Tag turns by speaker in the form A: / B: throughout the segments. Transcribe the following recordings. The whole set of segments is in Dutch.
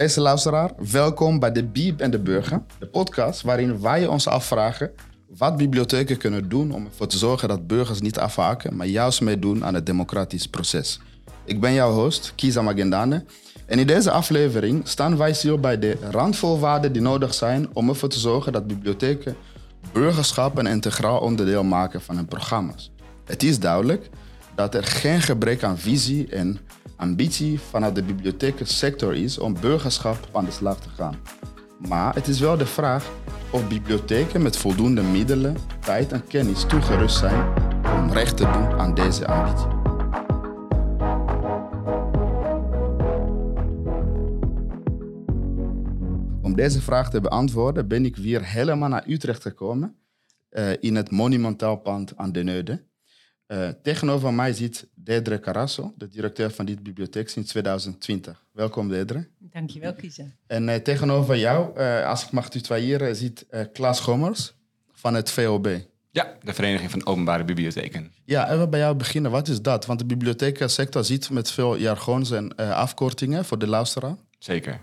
A: Beste luisteraar, welkom bij de Bieb en de Burger, de podcast waarin wij ons afvragen wat bibliotheken kunnen doen om ervoor te zorgen dat burgers niet afhaken, maar juist meedoen aan het democratisch proces. Ik ben jouw host, Kiza Magendane. En in deze aflevering staan wij stil bij de randvoorwaarden die nodig zijn om ervoor te zorgen dat bibliotheken burgerschap een integraal onderdeel maken van hun programma's. Het is duidelijk dat er geen gebrek aan visie en ambitie vanuit de bibliothekensector is om burgerschap aan de slag te gaan. Maar het is wel de vraag of bibliotheken met voldoende middelen, tijd en kennis toegerust zijn om recht te doen aan deze ambitie. Om deze vraag te beantwoorden ben ik weer helemaal naar Utrecht gekomen, uh, in het monumentaal pand aan de Neude. Uh, tegenover mij zit Dedre Carasso, de directeur van dit bibliotheek sinds 2020. Welkom Dedre.
B: Dankjewel Kiezen.
A: En uh, tegenover jou, als ik mag tutoyeren, zit Klaas Gommers van het VOB.
C: Ja, de Vereniging van Openbare Bibliotheken.
A: Ja, even bij jou beginnen. Wat is dat? Want de bibliothekensector ziet met veel jargons en afkortingen voor de luisteraar.
C: Zeker.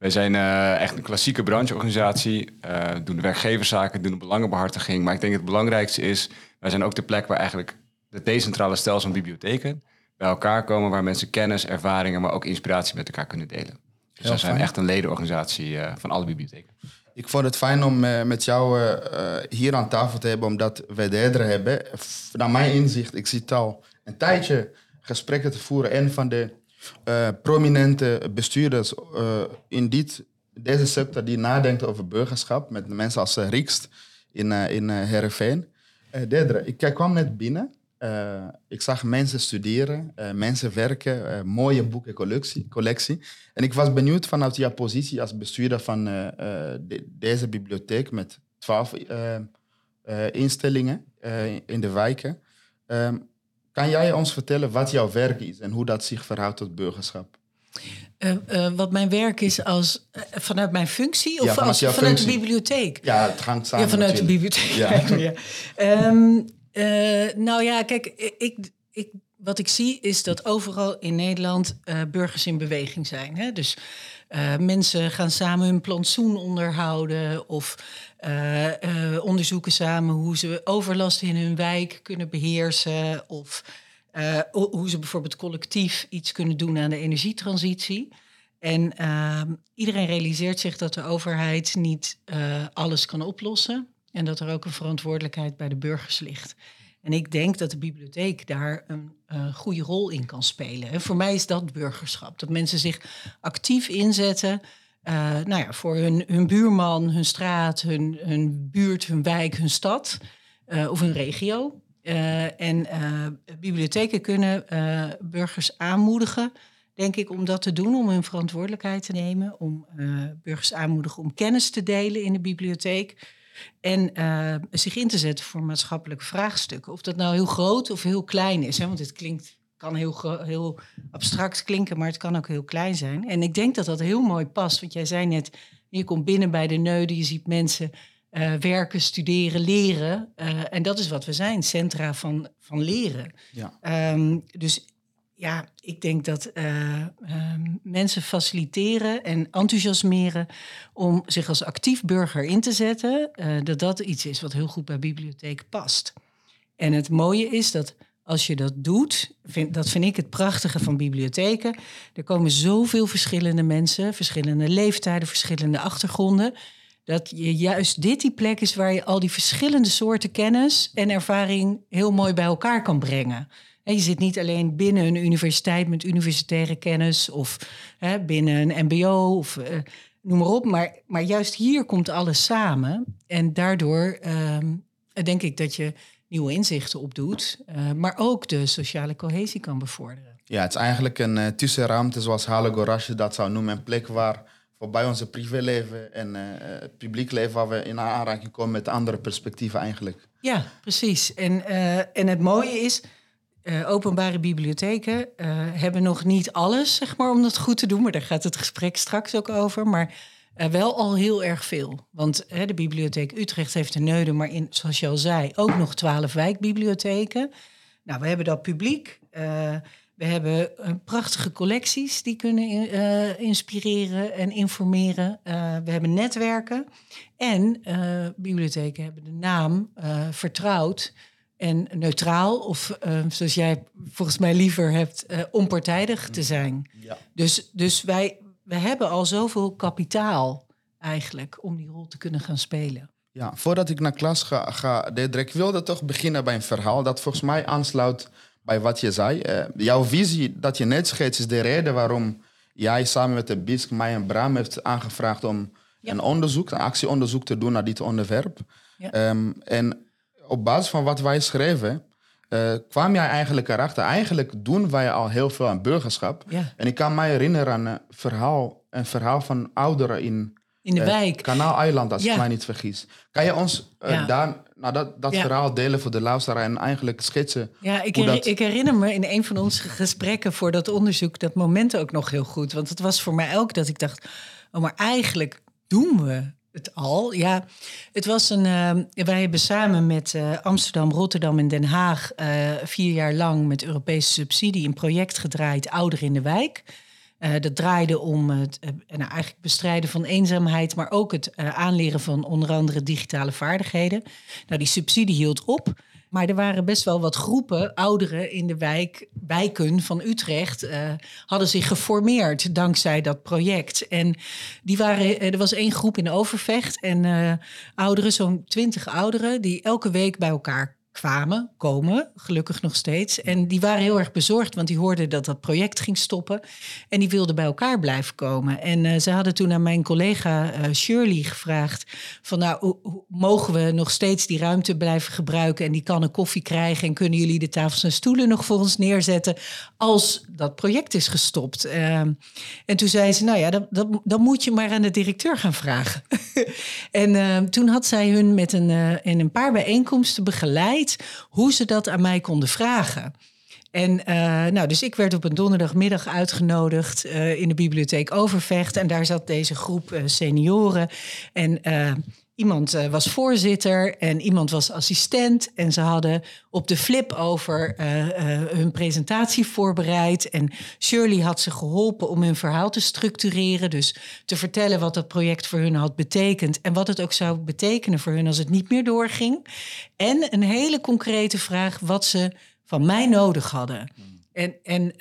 C: Wij zijn uh, echt een klassieke brancheorganisatie, uh, doen de werkgeverszaken, doen de belangenbehartiging. Maar ik denk het belangrijkste is, wij zijn ook de plek waar eigenlijk de decentrale stelsel van bibliotheken bij elkaar komen, waar mensen kennis, ervaringen, maar ook inspiratie met elkaar kunnen delen. Dus wij zijn echt een ledenorganisatie uh, van alle bibliotheken.
A: Ik vond het fijn om met jou hier aan tafel te hebben, omdat wij de hebben. Naar mijn inzicht, ik zie al een tijdje gesprekken te voeren en van de prominente bestuurders in dit, deze sector die nadenken over burgerschap, met mensen als Riekst in, in Heerenveen. derde, ik kwam net binnen. Ik zag mensen studeren, mensen werken, mooie boekencollectie. Collectie. En ik was benieuwd vanuit jouw positie als bestuurder van de, deze bibliotheek met twaalf instellingen in de wijken. Ehm, kan jij ons vertellen wat jouw werk is en hoe dat zich verhoudt tot burgerschap?
B: Uh, uh, wat mijn werk is als uh, vanuit mijn functie of ja, vanuit, als, vanuit de bibliotheek?
A: Ja, het hangt samen.
B: Ja, vanuit
A: natuurlijk.
B: de bibliotheek. Ja. um, nou ja, kijk, ik, ik, wat ik zie is dat overal in Nederland burgers in beweging zijn. Hè? Dus mensen gaan samen hun plantsoen onderhouden of onderzoeken samen hoe ze overlast in hun wijk kunnen beheersen. Of hoe ze bijvoorbeeld collectief iets kunnen doen aan de energietransitie. En ehm, iedereen realiseert zich dat de overheid niet alles kan oplossen. En dat er ook een verantwoordelijkheid bij de burgers ligt. En ik denk dat de bibliotheek daar een goede rol in kan spelen. En voor mij is dat burgerschap. Dat mensen zich actief inzetten uh, nou ja, voor hun, hun buurman, hun straat, hun, hun buurt, hun wijk, hun stad uh, of hun regio. En bibliotheken kunnen burgers aanmoedigen, denk ik, om dat te doen, om hun verantwoordelijkheid te nemen, om burgers aanmoedigen om kennis te delen in de bibliotheek. En zich in te zetten voor maatschappelijke vraagstukken. Of dat nou heel groot of heel klein is. Hè? Want het klinkt kan heel, heel abstract klinken, maar het kan ook heel klein zijn. En ik denk dat dat heel mooi past. Want jij zei net, je komt binnen bij de neuden, je ziet mensen uh, werken, studeren, leren. Uh, en dat is wat we zijn, centra van, van leren. Ja. Um, dus ja, ik denk dat uh, mensen faciliteren en enthousiasmeren om zich als actief burger in te zetten, dat dat iets is wat heel goed bij bibliotheek past. En het mooie is dat als je dat doet, vind, dat vind ik het prachtige van bibliotheken. Er komen zoveel verschillende mensen, verschillende leeftijden, verschillende achtergronden. Dat je juist dit die plek is waar je al die verschillende soorten kennis en ervaring heel mooi bij elkaar kan brengen. Je zit niet alleen binnen een universiteit met universitaire kennis of hè, binnen een MBO of uh, noem maar op. Maar, maar juist hier komt alles samen. En daardoor ehm, denk ik dat je nieuwe inzichten opdoet, uh, maar ook de sociale cohesie kan bevorderen.
A: Ja, het is eigenlijk een uh, tussenruimte, zoals Hale Gorasje dat zou noemen, een plek waar voorbij onze privéleven en uh, het publiek leven, waar we in aanraking komen met andere perspectieven eigenlijk.
B: Ja, precies. En, en het mooie is, openbare bibliotheken hebben nog niet alles, zeg maar, om dat goed te doen, maar daar gaat het gesprek straks ook over. Maar uh, wel al heel erg veel. Want de Bibliotheek Utrecht heeft een neuden, maar in, zoals je al zei, ook nog twaalf wijkbibliotheken. Nou, we hebben dat publiek. We hebben prachtige collecties die kunnen inspireren en informeren. We hebben netwerken. En bibliotheken hebben de naam vertrouwd en neutraal, of zoals jij volgens mij liever hebt, onpartijdig te zijn. Ja. Dus, dus wij, we hebben al zoveel kapitaal eigenlijk om die rol te kunnen gaan spelen.
A: Ja, voordat ik naar klas ga, ga ik wilde toch beginnen bij een verhaal dat volgens mij aansluit bij wat je zei. Uh, jouw visie dat je net schetst is de reden waarom jij samen met de BISC mij en Bram heeft aangevraagd om een onderzoek, een actieonderzoek te doen naar dit onderwerp. Um, en op basis van wat wij schreven, uh, kwam jij eigenlijk erachter, eigenlijk doen wij al heel veel aan burgerschap. En ik kan me herinneren aan een verhaal, een verhaal van ouderen in
B: in de uh, wijk.
A: Kanaal-eiland, als ik mij niet vergis. Kan je ons uh, daar, nou, dat, dat verhaal delen voor de luisteraar en eigenlijk schetsen?
B: Ja, ik, dat... ik, herinner me in een van onze gesprekken voor dat onderzoek dat moment ook nog heel goed. Want het was voor mij ook dat ik dacht, oh, maar eigenlijk doen we het al. Ja, het was een. Uh, wij hebben samen met uh, Amsterdam, Rotterdam en Den Haag uh, vier jaar lang met Europese subsidie een project gedraaid, Ouder in de Wijk. Dat draaide om het nou, eigenlijk bestrijden van eenzaamheid, maar ook het aanleren van onder andere digitale vaardigheden. Nou, die subsidie hield op. Maar er waren best wel wat groepen, ouderen in de wijk, wijken van Utrecht, hadden zich geformeerd dankzij dat project. En die waren, er was één groep in Overvecht en ouderen, zo'n twintig ouderen, die elke week bij elkaar kwamen, komen, gelukkig nog steeds. En die waren heel erg bezorgd, want die hoorden dat dat project ging stoppen. En die wilden bij elkaar blijven komen. En uh, ze hadden toen aan mijn collega uh, Shirley gevraagd: van nou, mogen we nog steeds die ruimte blijven gebruiken en die kannen koffie krijgen? En kunnen jullie de tafels en stoelen nog voor ons neerzetten als dat project is gestopt? Uh, en toen zei ze: Nou ja, dan, dan, dan, moet je maar aan de directeur gaan vragen. en toen had zij hun met een, in een paar bijeenkomsten begeleid hoe ze dat aan mij konden vragen. En uh, nou, dus ik werd op een donderdagmiddag uitgenodigd uh, in de bibliotheek Overvecht. En daar zat deze groep uh, senioren. En Iemand uh, was voorzitter en iemand was assistent. En ze hadden op de flip over uh, uh, hun presentatie voorbereid. En Shirley had ze geholpen om hun verhaal te structureren. Dus te vertellen wat dat project voor hun had betekend. En wat het ook zou betekenen voor hun als het niet meer doorging. En een hele concrete vraag wat ze van mij nodig hadden. En, en,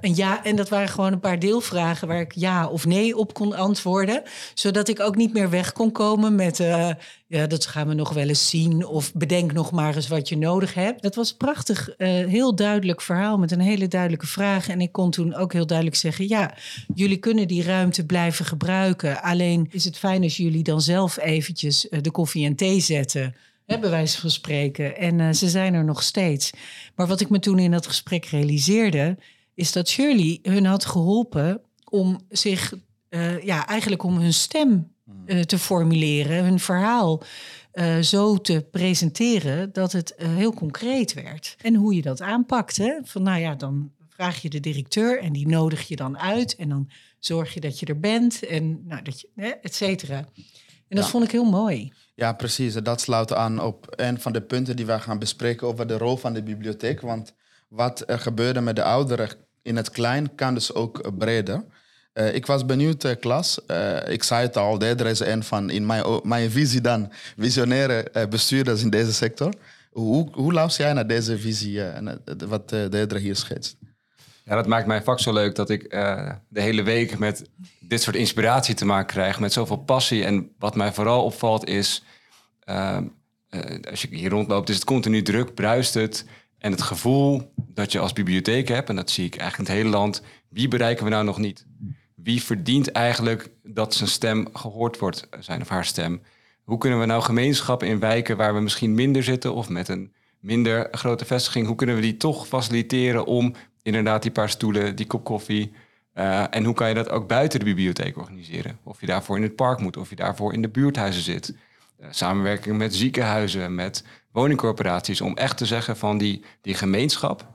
B: een ja, en dat waren gewoon een paar deelvragen waar ik ja of nee op kon antwoorden. Zodat ik ook niet meer weg kon komen met uh, ja, dat gaan we nog wel eens zien. Of bedenk nog maar eens wat je nodig hebt. Dat was een prachtig, uh, heel duidelijk verhaal met een hele duidelijke vraag. En ik kon toen ook heel duidelijk zeggen: ja, jullie kunnen die ruimte blijven gebruiken. Alleen is het fijn als jullie dan zelf eventjes de koffie en thee zetten Hè, bij wijze van spreken. En uh, ze zijn er nog steeds. Maar wat ik me toen in dat gesprek realiseerde, is dat Shirley hun had geholpen om zich, uh, ja, eigenlijk om hun stem uh, te formuleren, hun verhaal zo te presenteren dat het heel concreet werd. En hoe je dat aanpakt. Hè? Van nou ja, dan vraag je de directeur en die nodig je dan uit en dan zorg je dat je er bent en nou, dat je, hè, et cetera. En dat vond ik heel mooi.
A: Ja, precies. Dat sluit aan op een van de punten die we gaan bespreken over de rol van de bibliotheek. Want wat er gebeurde met de ouderen in het klein kan dus ook breder. Uh, ik was benieuwd, uh, Klas. Uh, ik zei het al, Deder is een van, in mijn, visie dan, visionaire bestuurders in deze sector. Hoe, hoe luister jij naar deze visie wat Deder hier schetst?
C: Ja, dat maakt mijn vak zo leuk dat ik de hele week met dit soort inspiratie te maken krijg, met zoveel passie. En wat mij vooral opvalt is Ehm, eh, als je hier rondloopt, is het continu druk, bruist het. En het gevoel dat je als bibliotheek hebt, en dat zie ik eigenlijk in het hele land, wie bereiken we nou nog niet? Wie verdient eigenlijk dat zijn stem gehoord wordt, zijn of haar stem? Hoe kunnen we nou gemeenschappen in wijken waar we misschien minder zitten of met een minder grote vestiging, hoe kunnen we die toch faciliteren om inderdaad die paar stoelen, die kop koffie, uh, en hoe kan je dat ook buiten de bibliotheek organiseren? Of je daarvoor in het park moet, of je daarvoor in de buurthuizen zit. Eh, samenwerking met ziekenhuizen, met woningcorporaties, om echt te zeggen van die, die gemeenschap,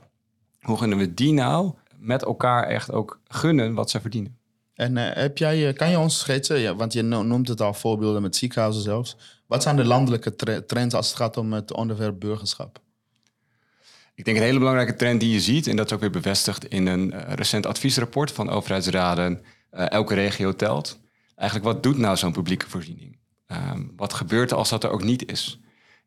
C: hoe kunnen we die nou met elkaar echt ook gunnen wat ze verdienen?
A: En uh, heb jij, eh, kan je ons schetsen, ja, want je noemt het al voorbeelden met ziekenhuizen zelfs. Wat zijn de landelijke trends als het gaat om het onderwerp burgerschap?
C: Ik denk een hele belangrijke trend die je ziet, en dat is ook weer bevestigd in een eh, recent adviesrapport van overheidsraden, uh, elke regio telt. Eigenlijk, wat doet nou zo'n publieke voorziening? Ehm, wat gebeurt er als dat er ook niet is?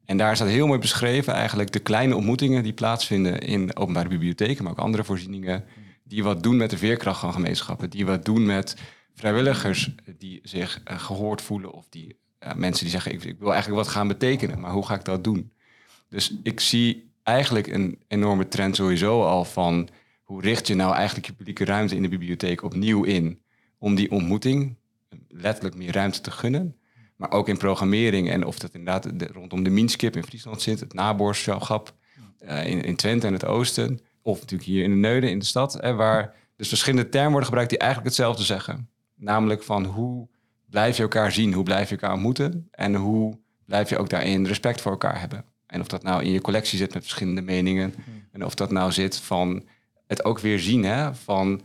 C: En daar staat heel mooi beschreven eigenlijk de kleine ontmoetingen die plaatsvinden in openbare bibliotheken, maar ook andere voorzieningen, die wat doen met de veerkracht van gemeenschappen, die wat doen met vrijwilligers die zich uh, gehoord voelen of die mensen die zeggen ik, ik, wil eigenlijk wat gaan betekenen, maar hoe ga ik dat doen? Dus ik zie eigenlijk een enorme trend sowieso al van hoe richt je nou eigenlijk je publieke ruimte in de bibliotheek opnieuw in om die ontmoeting letterlijk meer ruimte te gunnen. Maar ook in programmering en of dat inderdaad de, rondom de Minskip in Friesland zit, het naboorschap uh, in, in Twente en het Oosten, of natuurlijk hier in de Neuden in de stad, hè, waar dus verschillende termen worden gebruikt die eigenlijk hetzelfde zeggen. Namelijk van hoe blijf je elkaar zien, hoe blijf je elkaar ontmoeten en hoe blijf je ook daarin respect voor elkaar hebben. En of dat nou in je collectie zit met verschillende meningen. En of dat nou zit van het ook weer zien. Hè? Van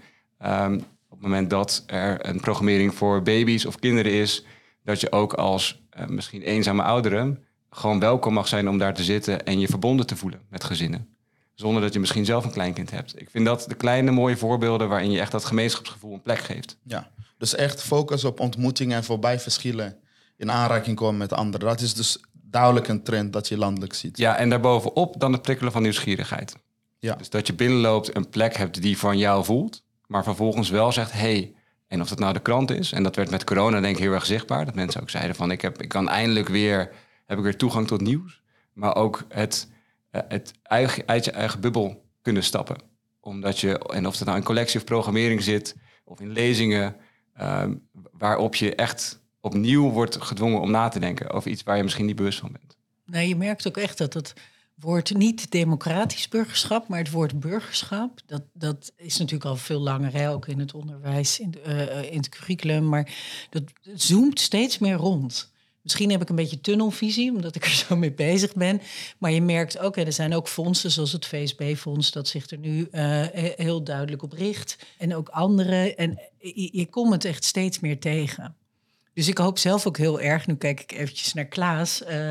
C: um, op het moment dat er een programmering voor baby's of kinderen is, dat je ook als uh, misschien eenzame ouderen gewoon welkom mag zijn om daar te zitten en je verbonden te voelen met gezinnen. Zonder dat je misschien zelf een kleinkind hebt. Ik vind dat de kleine mooie voorbeelden waarin je echt dat gemeenschapsgevoel een plek geeft.
A: Ja, dus echt focus op ontmoetingen en voorbij verschillen in aanraking komen met anderen. Dat is dus duidelijk een trend dat je landelijk ziet.
C: Ja, en daarbovenop dan het prikkelen van nieuwsgierigheid. Ja. Dus dat je binnenloopt, een plek hebt die van jou voelt, maar vervolgens wel zegt, hey, en of dat nou de krant is, en dat werd met corona denk ik heel erg zichtbaar, dat mensen ook zeiden van, ik, heb, ik kan eindelijk weer, heb ik weer toegang tot nieuws, maar ook het, eh, het eigen, uit je eigen bubbel kunnen stappen. Omdat je, en of dat nou in collectie of programmering zit, of in lezingen, uh, waarop je echt opnieuw wordt gedwongen om na te denken over iets waar je misschien niet bewust van bent.
B: Nee, je merkt ook echt dat het woord niet democratisch burgerschap, maar het woord burgerschap, dat, dat is natuurlijk al veel langer, hè, ook in het onderwijs, in, uh, in het curriculum, maar dat zoomt steeds meer rond. Misschien heb ik een beetje tunnelvisie, omdat ik er zo mee bezig ben. Maar je merkt ook, hè, er zijn ook fondsen zoals het VSB-fonds, dat zich er nu uh, heel duidelijk op richt. En ook andere. En je, komt het echt steeds meer tegen. Dus ik hoop zelf ook heel erg, nu kijk ik eventjes naar Klaas, uh,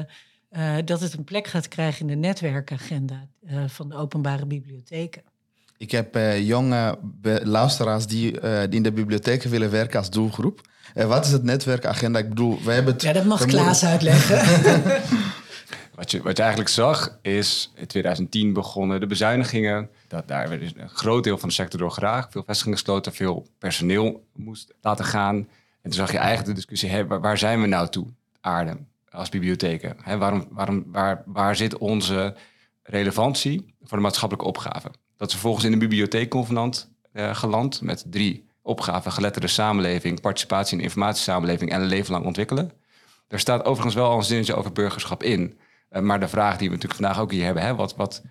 B: uh, dat het een plek gaat krijgen in de netwerkagenda van de openbare bibliotheken.
A: Ik heb jonge luisteraars die, die, in de bibliotheken willen werken als doelgroep. wat is het netwerkagenda? Ik bedoel, we hebben het.
B: Ja, dat mag Klaas uitleggen.
C: wat, je, wat je eigenlijk zag is in 2010 begonnen de bezuinigingen. Dat daar werd een groot deel van de sector door graag. Veel vestigingen gesloten, veel personeel moest laten gaan. En toen zag je eigenlijk de discussie, hè, waar, zijn we nou toe, aarde, als bibliotheken? Hè, waarom, waarom, waar, waar zit onze relevantie voor de maatschappelijke opgave? Dat is vervolgens in de bibliotheekconvenant uh, geland met drie opgaven. Geletterde samenleving, participatie in informatiesamenleving en een leven lang ontwikkelen. Daar staat overigens wel al een zinnetje over burgerschap in. Uh, maar de vraag die we natuurlijk vandaag ook hier hebben, hè, wat, wat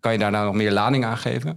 C: kan je daar nou nog meer lading aan geven?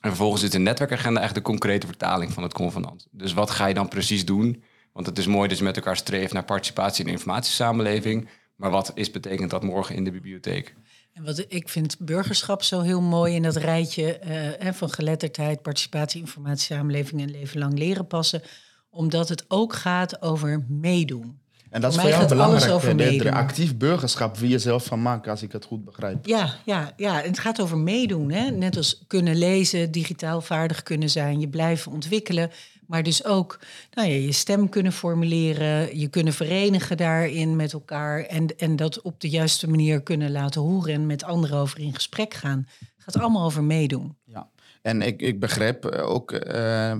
C: En vervolgens is de netwerkagenda echt de concrete vertaling van het convenant. Dus wat ga je dan precies doen? Want het is mooi dat je met elkaar streeft naar participatie in informatiesamenleving. Maar wat is, betekent dat morgen in de bibliotheek?
B: En wat ik vind burgerschap zo heel mooi in dat rijtje uh, van geletterdheid, participatie, informatiesamenleving en leven lang leren passen. Omdat het ook gaat over meedoen.
A: En dat is voor, jou belangrijk, de, actief burgerschap, wie je zelf van maakt, als ik het goed begrijp.
B: Ja, ja, ja. het gaat over meedoen. Hè? Net als kunnen lezen, digitaal vaardig kunnen zijn, je blijven ontwikkelen. Maar dus ook nou ja, je stem kunnen formuleren, je kunnen verenigen daarin met elkaar. En, en dat op de juiste manier kunnen laten horen en met anderen over in gesprek gaan. Het gaat allemaal over meedoen.
A: Ja. En ik, ik begreep ook uh,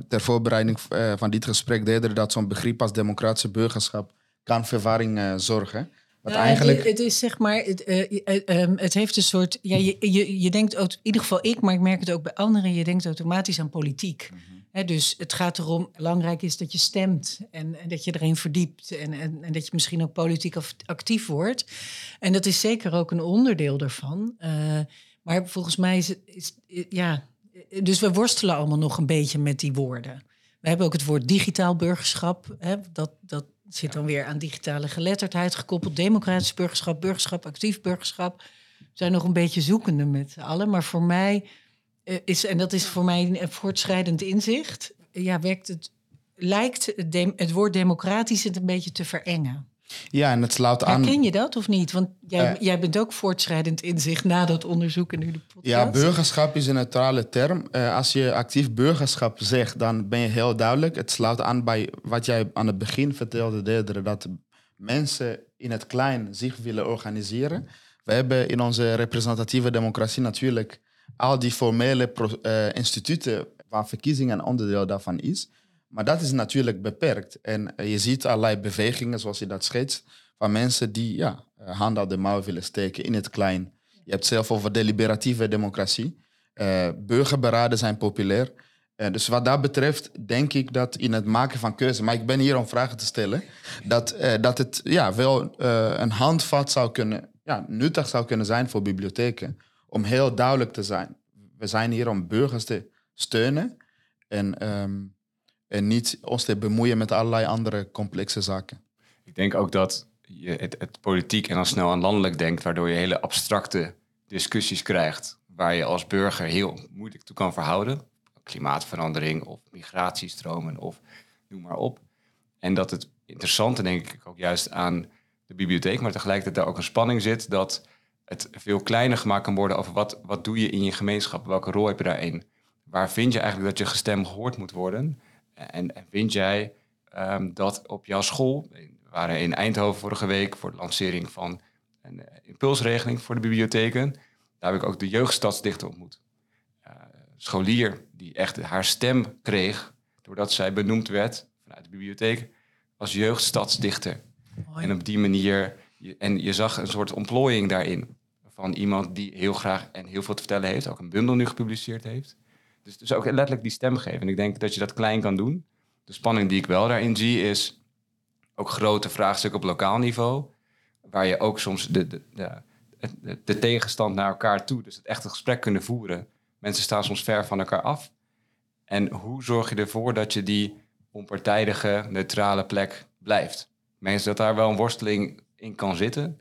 A: ter voorbereiding uh, van dit gesprek deden dat zo'n begrip als democratische burgerschap kan verwarring uh, zorgen.
B: Wat ja, eigenlijk... Het, het, is zeg maar, het, um, het heeft een soort, ja, je, je, je denkt, in ieder geval ik, maar ik merk het ook bij anderen, je denkt automatisch aan politiek. Mm -hmm. Dus het gaat erom, belangrijk is dat je stemt en, dat je erin verdiept en, en, en, dat je misschien ook politiek actief wordt. En dat is zeker ook een onderdeel daarvan. Uh, maar volgens mij is, is, ja, dus we worstelen allemaal nog een beetje met die woorden. We hebben ook het woord digitaal burgerschap. Dat, dat zit dan weer aan digitale geletterdheid gekoppeld. Democratisch burgerschap, burgerschap, actief burgerschap. We zijn nog een beetje zoekende met z'n allen. Maar voor mij is, en dat is voor mij een voortschrijdend inzicht... ja, werkt het, lijkt het, de, het woord democratisch het een beetje te verengen.
A: Ja, en het sluit aan.
B: Herken je dat of niet? Want jij,
A: Eh.
B: jij bent ook voortschrijdend inzicht na dat onderzoek en nu de podcast.
A: Ja, burgerschap is een neutrale term. Eh, als je actief burgerschap zegt, dan ben je heel duidelijk. Het sluit aan bij wat jij aan het begin vertelde, Dedere, dat mensen in het klein zich willen organiseren. We hebben in onze representatieve democratie natuurlijk al die formele eh, instituten waar verkiezingen een onderdeel daarvan is. Maar dat is natuurlijk beperkt. En eh, je ziet allerlei bewegingen, zoals je dat schetst, van mensen die ja, eh, handen op de mouw willen steken in het klein. Je hebt zelf over deliberatieve democratie. Burgerberaden zijn populair. Dus wat dat betreft denk ik dat in het maken van keuzes... maar ik ben hier om vragen te stellen... dat, dat het ja, wel een handvat zou kunnen... Ja, nuttig zou kunnen zijn voor bibliotheken... om heel duidelijk te zijn. We zijn hier om burgers te steunen... en, ehm, en niet ons te bemoeien met allerlei andere complexe zaken.
C: Ik denk ook dat je het, het politiek en dan snel aan landelijk denkt, waardoor je hele abstracte discussies krijgt, waar je als burger heel moeilijk toe kan verhouden. Klimaatverandering of migratiestromen of noem maar op. En dat het interessante, denk ik, ook juist aan de bibliotheek, maar tegelijkertijd daar ook een spanning zit dat het veel kleiner gemaakt kan worden over wat, wat doe je in je gemeenschap, welke rol heb je daarin. Waar vind je eigenlijk dat je gestem gehoord moet worden? En, en vind jij ehm, dat op jouw school, we waren in Eindhoven vorige week voor de lancering van een eh, impulsregeling voor de bibliotheken, daar heb ik ook de jeugdstadsdichter ontmoet. Eh, scholier die echt haar stem kreeg doordat zij benoemd werd vanuit de bibliotheek als jeugdstadsdichter.
B: Mooi.
C: En op die manier, je- en je zag een soort ontplooiing daarin. Van iemand die heel graag en heel veel te vertellen heeft, ook een bundel nu gepubliceerd heeft. Dus, dus ook letterlijk die stem geven. En ik denk dat je dat klein kan doen. De spanning die ik wel daarin zie is ook grote vraagstukken op lokaal niveau. Waar je ook soms de, de, de, de, tegenstand naar elkaar toe, dus het echte gesprek kunnen voeren. Mensen staan soms ver van elkaar af. En hoe zorg je ervoor dat je die onpartijdige, neutrale plek blijft? Mensen dat daar wel een worsteling in kan zitten.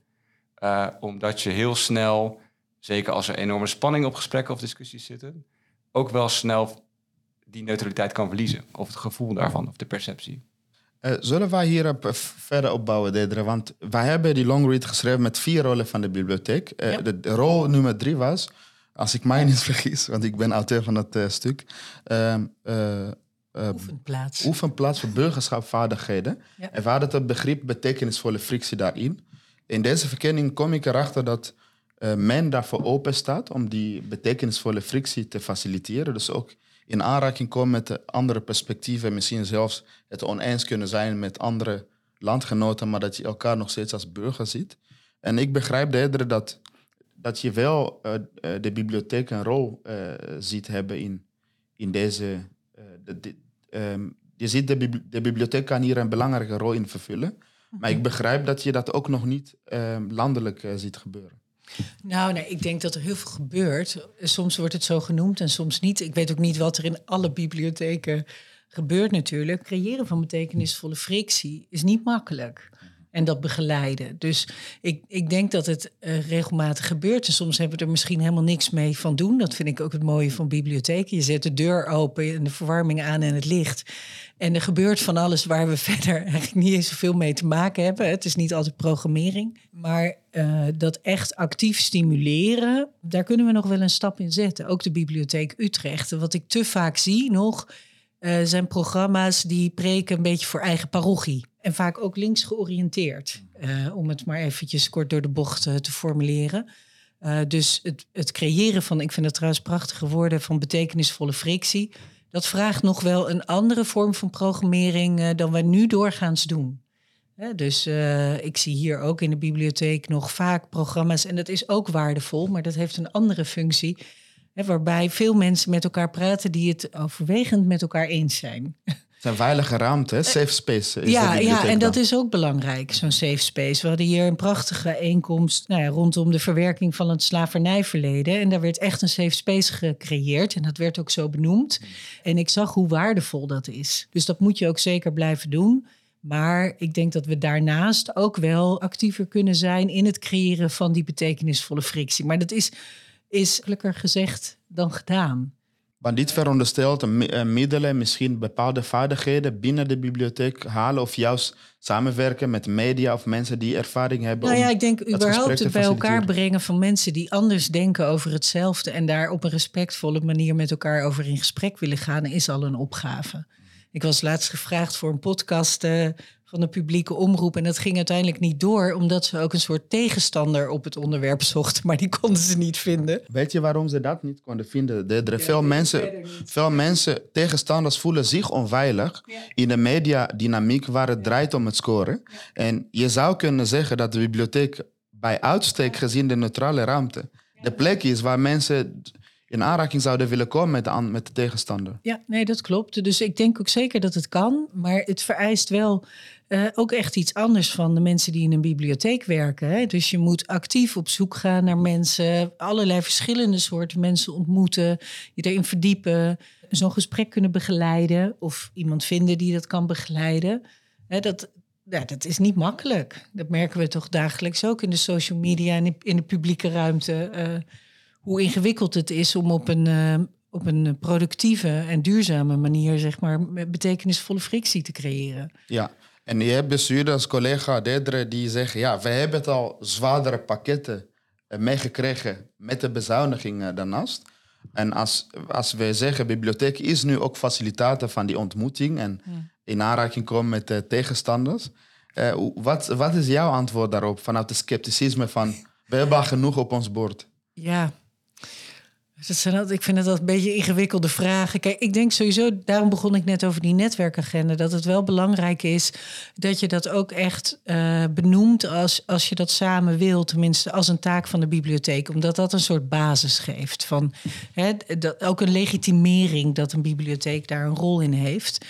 C: Eh, omdat je heel snel, zeker als er enorme spanning op gesprekken of discussies zitten, ook wel snel die neutraliteit kan verliezen. Of het gevoel daarvan, of de perceptie.
A: Eh, zullen wij hierop eh, verder opbouwen, Dedre? Want wij hebben die long read geschreven met vier rollen van de bibliotheek. Eh,
B: Ja.
A: de, de rol nummer drie was, als ik mij niet vergis, want ik ben auteur van het eh, stuk, ehm, eh, eh,
B: Oefenplaats.
A: oefenplaats voor burgerschapvaardigheden.
B: Ja.
A: En we hadden het begrip betekenisvolle frictie daarin. In deze verkenning kom ik erachter dat eh, men daarvoor open staat om die betekenisvolle frictie te faciliteren. Dus ook in aanraking komen met de andere perspectieven, misschien zelfs het oneens kunnen zijn met andere landgenoten, maar dat je elkaar nog steeds als burger ziet. En ik begrijp eerder dat, dat je wel eh, eh, de bibliotheek een rol ziet hebben in, in deze. de, ehm, je ziet de, de bibliotheek kan hier een belangrijke rol in vervullen. Maar ik begrijp dat je dat ook nog niet ehm, landelijk eh, ziet gebeuren.
B: Nou, nee, ik denk dat er heel veel gebeurt. Soms wordt het zo genoemd en soms niet. Ik weet ook niet wat er in alle bibliotheken gebeurt natuurlijk. Creëren van betekenisvolle frictie is niet makkelijk. En dat begeleiden. Dus ik, ik denk dat het eh, regelmatig gebeurt. En soms hebben we er misschien helemaal niks mee van doen. Dat vind ik ook het mooie van bibliotheken. Je zet de deur open en de verwarming aan en het licht. En er gebeurt van alles waar we verder eigenlijk niet eens zoveel mee te maken hebben. Het is niet altijd programmering. Maar eh, dat echt actief stimuleren, daar kunnen we nog wel een stap in zetten. Ook de Bibliotheek Utrecht. Wat ik te vaak zie nog, eh, zijn programma's die preken een beetje voor eigen parochie. En vaak ook links georiënteerd. eh, om het maar eventjes kort door de bocht te formuleren. Dus het, het creëren van, ik vind het trouwens prachtige woorden, van betekenisvolle frictie. Dat vraagt nog wel een andere vorm van programmering eh, dan we nu doorgaans doen. Dus eh, ik zie hier ook in de bibliotheek nog vaak programma's. En dat is ook waardevol, maar dat heeft een andere functie. Waarbij veel mensen met elkaar praten die het overwegend met elkaar eens zijn.
A: Een veilige ruimte, hè? safe space. Is
B: Ja, ja, en dat is ook belangrijk, zo'n safe space. We hadden hier een prachtige bijeenkomst nou ja, rondom de verwerking van het slavernijverleden. En daar werd echt een safe space gecreëerd. En dat werd ook zo benoemd. En ik zag hoe waardevol dat is. Dus dat moet je ook zeker blijven doen. Maar ik denk dat we daarnaast ook wel actiever kunnen zijn in het creëren van die betekenisvolle frictie. Maar dat is, is gelukkig gezegd dan gedaan.
A: Want dit veronderstelt middelen, misschien bepaalde vaardigheden binnen de bibliotheek halen of juist samenwerken met media of mensen die ervaring hebben.
B: Nou ja, ik denk überhaupt het bij elkaar brengen van mensen die anders denken over hetzelfde en daar op een respectvolle manier met elkaar over in gesprek willen gaan, is al een opgave. Ik was laatst gevraagd voor een podcast eh, van de publieke omroep en dat ging uiteindelijk niet door, omdat ze ook een soort tegenstander op het onderwerp zochten, maar die konden ze niet vinden.
A: Weet je waarom ze dat niet konden vinden? De, de, veel, mensen, veel mensen, tegenstanders, voelen zich onveilig in de mediadynamiek waar het draait om het scoren. En je zou kunnen zeggen dat de bibliotheek bij uitstek gezien de neutrale ruimte de plek is waar mensen in aanraking zouden willen komen met de, met de tegenstander.
B: Ja, nee, dat klopt. Dus ik denk ook zeker dat het kan. Maar het vereist wel eh, ook echt iets anders van de mensen die in een bibliotheek werken. Hè? Dus je moet actief op zoek gaan naar mensen, allerlei verschillende soorten mensen ontmoeten, je erin verdiepen, zo'n gesprek kunnen begeleiden of iemand vinden die dat kan begeleiden. Hè, dat, ja, dat is niet makkelijk. Dat merken we toch dagelijks ook in de social media en in- de publieke ruimte. eh, hoe ingewikkeld het is om op een, eh, op een productieve en duurzame manier, zeg maar, betekenisvolle frictie te creëren.
A: Ja, en je hebt bestuurders, collega Dedre, die zeggen... ja, we hebben het al zwaardere pakketten eh, meegekregen met de bezuinigingen daarnaast. En als, als we zeggen, bibliotheek is nu ook facilitator van die ontmoeting... en in aanraking komen met de tegenstanders. Eh, hoe- wat, wat is jouw antwoord daarop vanuit het scepticisme van... we hebben al genoeg op ons bord?
B: Ja. Dat altijd, ik vind het altijd een beetje ingewikkelde vragen. Kijk, ik denk sowieso, daarom begon ik net over die netwerkagenda, dat het wel belangrijk is dat je dat ook echt eh, benoemt als, als je dat samen wil, tenminste als een taak van de bibliotheek, omdat dat een soort basis geeft van hè, dat, ook een legitimering dat een bibliotheek daar een rol in heeft.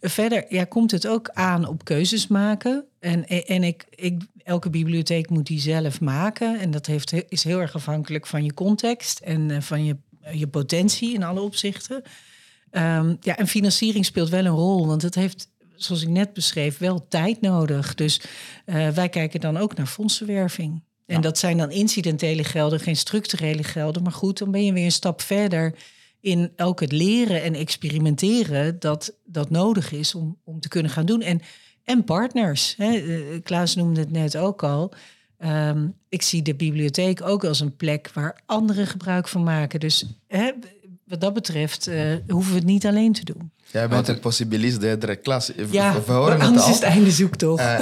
B: Verder ja, komt het ook aan op keuzes maken. En, en ik, ik, elke bibliotheek moet die zelf maken. En dat heeft, is heel erg afhankelijk van je context en eh, van je, je potentie in alle opzichten. Ehm, ja, en financiering speelt wel een rol, want het heeft, zoals ik net beschreef, wel tijd nodig. Dus eh, wij kijken dan ook naar fondsenwerving. En dat zijn dan incidentele gelden, geen structurele gelden. Maar goed, dan ben je weer een stap verder in ook het leren en experimenteren dat dat nodig is om, om te kunnen gaan doen. En, en partners. Hè. Eh, Klaas noemde het net ook al. Ehm, ik zie de bibliotheek ook als een plek waar anderen gebruik van maken. Dus hè, wat dat betreft eh, hoeven we het niet alleen te doen.
A: Jij bent een possibilist, Dedre. Klas, we-
B: Ja,
A: we horen het
B: anders
A: al.
B: is het einde zoektocht.
A: Eh,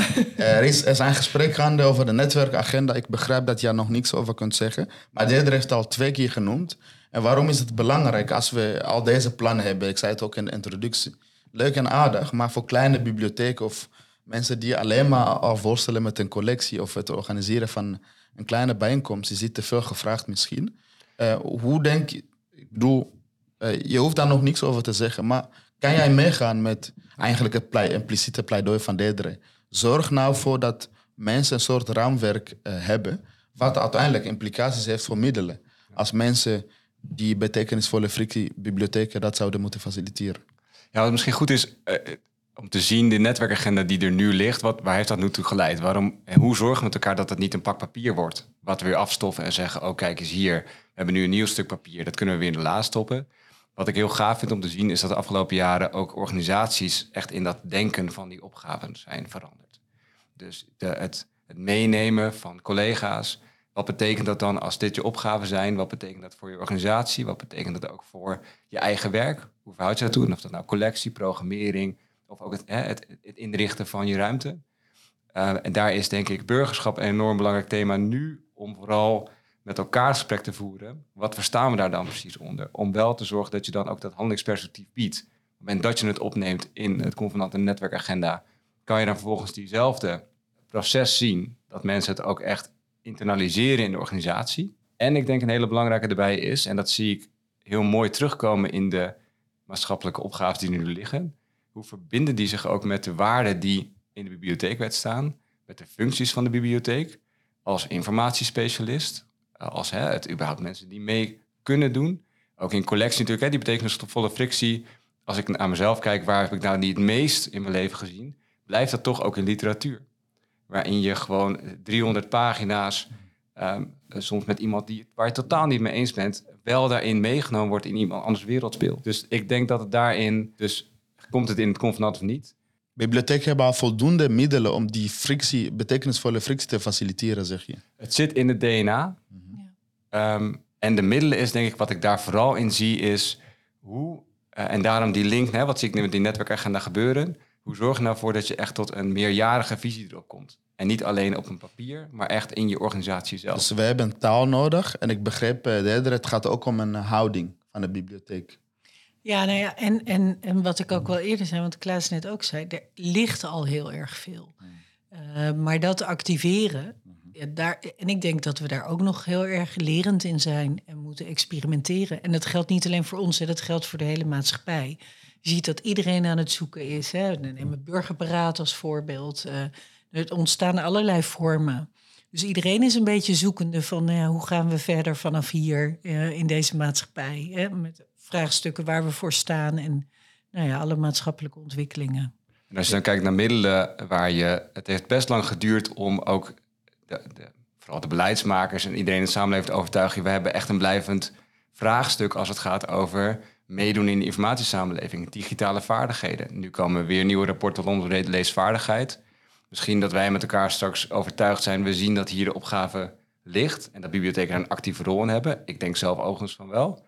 A: er, is, er is een gesprek gaande over de netwerkagenda. Ik begrijp dat je er nog niks over kunt zeggen. Maar Dedre heeft het al twee keer genoemd. En waarom is het belangrijk als we al deze plannen hebben? Ik zei het ook in de introductie. Leuk en aardig, maar voor kleine bibliotheken of mensen die alleen maar al voorstellen met een collectie of het organiseren van een kleine bijeenkomst, is dit te veel gevraagd misschien. Eh, hoe denk je, ik bedoel, eh, je hoeft daar nog niks over te zeggen, maar kan jij meegaan met eigenlijk het impliciete pleidooi van Dedre? Zorg nou voor dat mensen een soort raamwerk eh, hebben, wat uiteindelijk implicaties heeft voor middelen. Als mensen die betekenisvolle frictie bibliotheken dat zouden moeten faciliteren.
C: Ja, wat misschien goed is eh, om te zien, de netwerkagenda die er nu ligt, wat, waar heeft dat nu toe geleid? Waarom, en hoe zorgen we met elkaar dat het niet een pak papier wordt? Wat we weer afstoffen en zeggen, oh kijk eens hier, we hebben nu een nieuw stuk papier, dat kunnen we weer in de la stoppen. Wat ik heel gaaf vind om te zien, is dat de afgelopen jaren ook organisaties echt in dat denken van die opgaven zijn veranderd. Dus de, het, het meenemen van collega's. Wat betekent dat dan als dit je opgaven zijn? Wat betekent dat voor je organisatie? Wat betekent dat ook voor je eigen werk? Hoe verhoud je dat toe? En of dat nou collectie, programmering of ook het, het, inrichten van je ruimte. Uh, en daar is denk ik burgerschap een enorm belangrijk thema nu om vooral met elkaar gesprek te voeren. Wat verstaan we daar dan precies onder? Om wel te zorgen dat je dan ook dat handelingsperspectief biedt. Op het moment dat je het opneemt in het convenant en netwerkagenda, kan je dan vervolgens diezelfde proces zien. Dat mensen het ook echt internaliseren in de organisatie. En ik denk een hele belangrijke erbij is, en dat zie ik heel mooi terugkomen in de maatschappelijke opgaven die nu liggen. Hoe verbinden die zich ook met de waarden die in de bibliotheekwet staan, met de functies van de bibliotheek, als informatiespecialist, als hè, het überhaupt mensen die mee kunnen doen. Ook in collectie natuurlijk, hè, die betekenisvolle frictie. Als ik naar mezelf kijk, waar heb ik nou niet het meest in mijn leven gezien, blijft dat toch ook in literatuur. Waarin je gewoon 300 pagina's ehm, soms met iemand die, waar je totaal niet mee eens bent, wel daarin meegenomen wordt in iemand anders wereldspeel. Dus ik denk dat het daarin, dus komt het in het convenant of niet?
A: Bibliotheken hebben al voldoende middelen om die frictie, betekenisvolle frictie te faciliteren, zeg je.
C: Het zit in het DNA. Ehm, en de middelen is denk ik, wat ik daar vooral in zie, is hoe, eh, en daarom die link, hè, wat zie ik nu met die netwerkagenda gebeuren, hoe zorg je nou voor dat je echt tot een meerjarige visie erop komt? En niet alleen op een papier, maar echt in je organisatie zelf.
A: Dus we hebben taal nodig. En ik begreep uh, het gaat ook om een houding van de bibliotheek.
B: Ja, nou ja, en, en, en wat ik ook wel eerder zei, want Klaas net ook zei, er ligt al heel erg veel. Uh, maar dat activeren, ja, daar, en ik denk dat we daar ook nog heel erg lerend in zijn en moeten experimenteren. En dat geldt niet alleen voor ons, hè, dat geldt voor de hele maatschappij. Je ziet dat iedereen aan het zoeken is. Hè. Neem het burgerberaad als voorbeeld. Uh, er ontstaan allerlei vormen. Dus iedereen is een beetje zoekende van nou hoe gaan we verder vanaf hier uh, in deze maatschappij. Hè, met vraagstukken waar we voor staan en nou ja, alle maatschappelijke ontwikkelingen.
C: En als je dan kijkt naar middelen waar je. Het heeft best lang geduurd om ook de, de, vooral de beleidsmakers en iedereen in de samenleving te overtuigen. We hebben echt een blijvend vraagstuk als het gaat over meedoen in de informatiesamenleving, digitale vaardigheden. Nu komen weer nieuwe rapporten rondom leesvaardigheid. Misschien dat wij met elkaar straks overtuigd zijn. We zien dat hier de opgave ligt en dat bibliotheken een actieve rol in hebben. Ik denk zelf overigens van wel.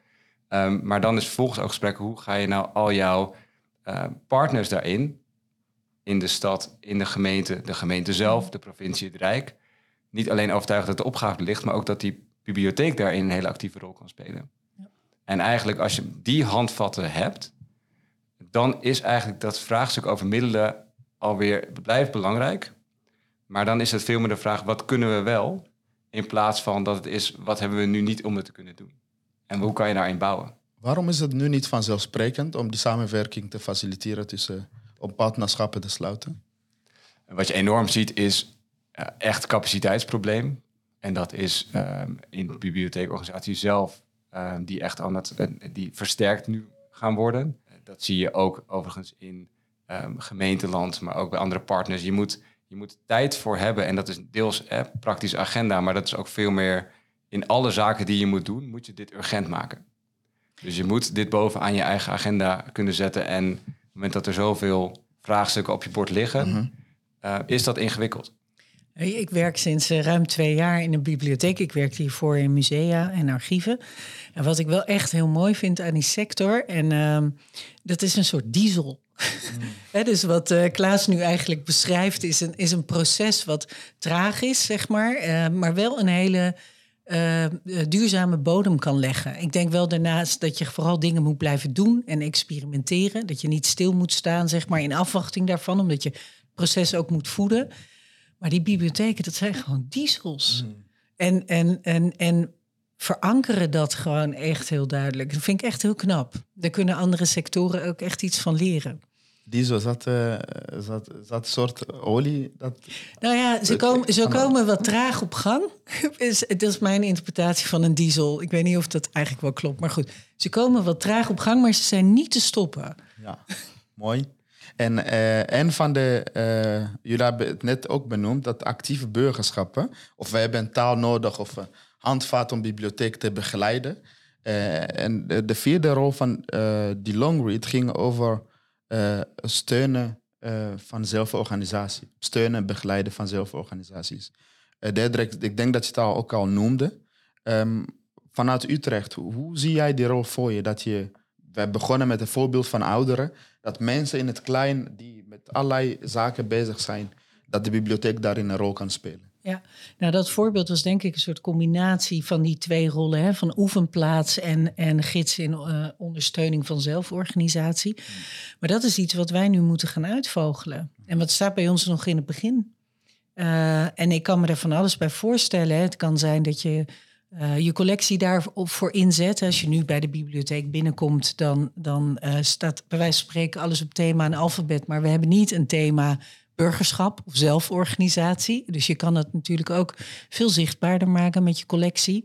C: Um, maar dan is vervolgens ook gesprek, hoe ga je nou al jouw uh, partners daarin, in de stad, in de gemeente, de gemeente zelf, de provincie, het Rijk, niet alleen overtuigen dat de opgave ligt, maar ook dat die bibliotheek daarin een hele actieve rol kan spelen. En eigenlijk als je die handvatten hebt, dan is eigenlijk dat vraagstuk over middelen alweer blijft belangrijk. Maar dan is het veel meer de vraag, wat kunnen we wel? In plaats van dat het is, wat hebben we nu niet om het te kunnen doen? En hoe kan je daarin bouwen?
A: Waarom is het nu niet vanzelfsprekend om die samenwerking te faciliteren tussen om partnerschappen te sluiten?
C: Wat je enorm ziet is uh, echt capaciteitsprobleem. En dat is uh, in de bibliotheekorganisatie zelf, uh, die echt aan het, eh, die versterkt nu gaan worden. Dat zie je ook overigens in um, gemeenteland, maar ook bij andere partners. Je moet, je moet tijd voor hebben en dat is deels eh, praktische agenda, maar dat is ook veel meer in alle zaken die je moet doen, moet je dit urgent maken. Dus je moet dit bovenaan je eigen agenda kunnen zetten. En op het moment dat er zoveel vraagstukken op je bord liggen, mhm. eh, is dat ingewikkeld.
B: Ik werk sinds eh, ruim twee jaar in een bibliotheek. Ik werk hiervoor in musea en archieven. En wat ik wel echt heel mooi vind aan die sector, en uh, dat is een soort diesel. Mm. dus wat uh, Klaas nu eigenlijk beschrijft, is een, is een proces wat traag is, zeg maar, uh, maar wel een hele uh, duurzame bodem kan leggen. Ik denk wel daarnaast dat je vooral dingen moet blijven doen en experimenteren. Dat je niet stil moet staan, zeg maar, in afwachting daarvan, omdat je het proces ook moet voeden. Maar die bibliotheken, dat zijn gewoon diesels. Mm. En, en, en, en verankeren dat gewoon echt heel duidelijk. Dat vind ik echt heel knap. Daar kunnen andere sectoren ook echt iets van leren.
A: Diesel, is dat, uh, dat, soort olie? Dat,
B: nou ja, ze komen, ze komen wat traag op gang. is, dat is mijn interpretatie van een diesel. Ik weet niet of dat eigenlijk wel klopt, maar goed. Ze komen wat traag op gang, maar ze zijn niet te stoppen.
A: Ja, mooi. En uh, een van de, uh, jullie hebben het net ook benoemd, dat actieve burgerschappen, of we hebben een taal nodig of een handvat om bibliotheek te begeleiden. Uh, en de, de, vierde rol van die long read ging over steunen van zelforganisatie. Steunen en begeleiden van zelforganisaties. derde, ik denk dat je het al ook al noemde. Um, vanuit Utrecht, hoe zie jij die rol voor je? Dat je, we begonnen met een voorbeeld van ouderen dat mensen in het klein die met allerlei zaken bezig zijn, dat de bibliotheek daarin een rol kan spelen.
B: Ja, nou dat voorbeeld was denk ik een soort combinatie van die twee rollen, hè, van oefenplaats en, en gids in uh, ondersteuning van zelforganisatie. Maar dat is iets wat wij nu moeten gaan uitvogelen. En wat staat bij ons nog in het begin. Uh, en ik kan me er van alles bij voorstellen. Het kan zijn dat je uh, je collectie daarop voor inzet. Als je nu bij de bibliotheek binnenkomt, dan, dan uh, staat bij wijze van spreken alles op thema en alfabet. Maar we hebben niet een thema burgerschap of zelforganisatie. Dus je kan het natuurlijk ook veel zichtbaarder maken met je collectie.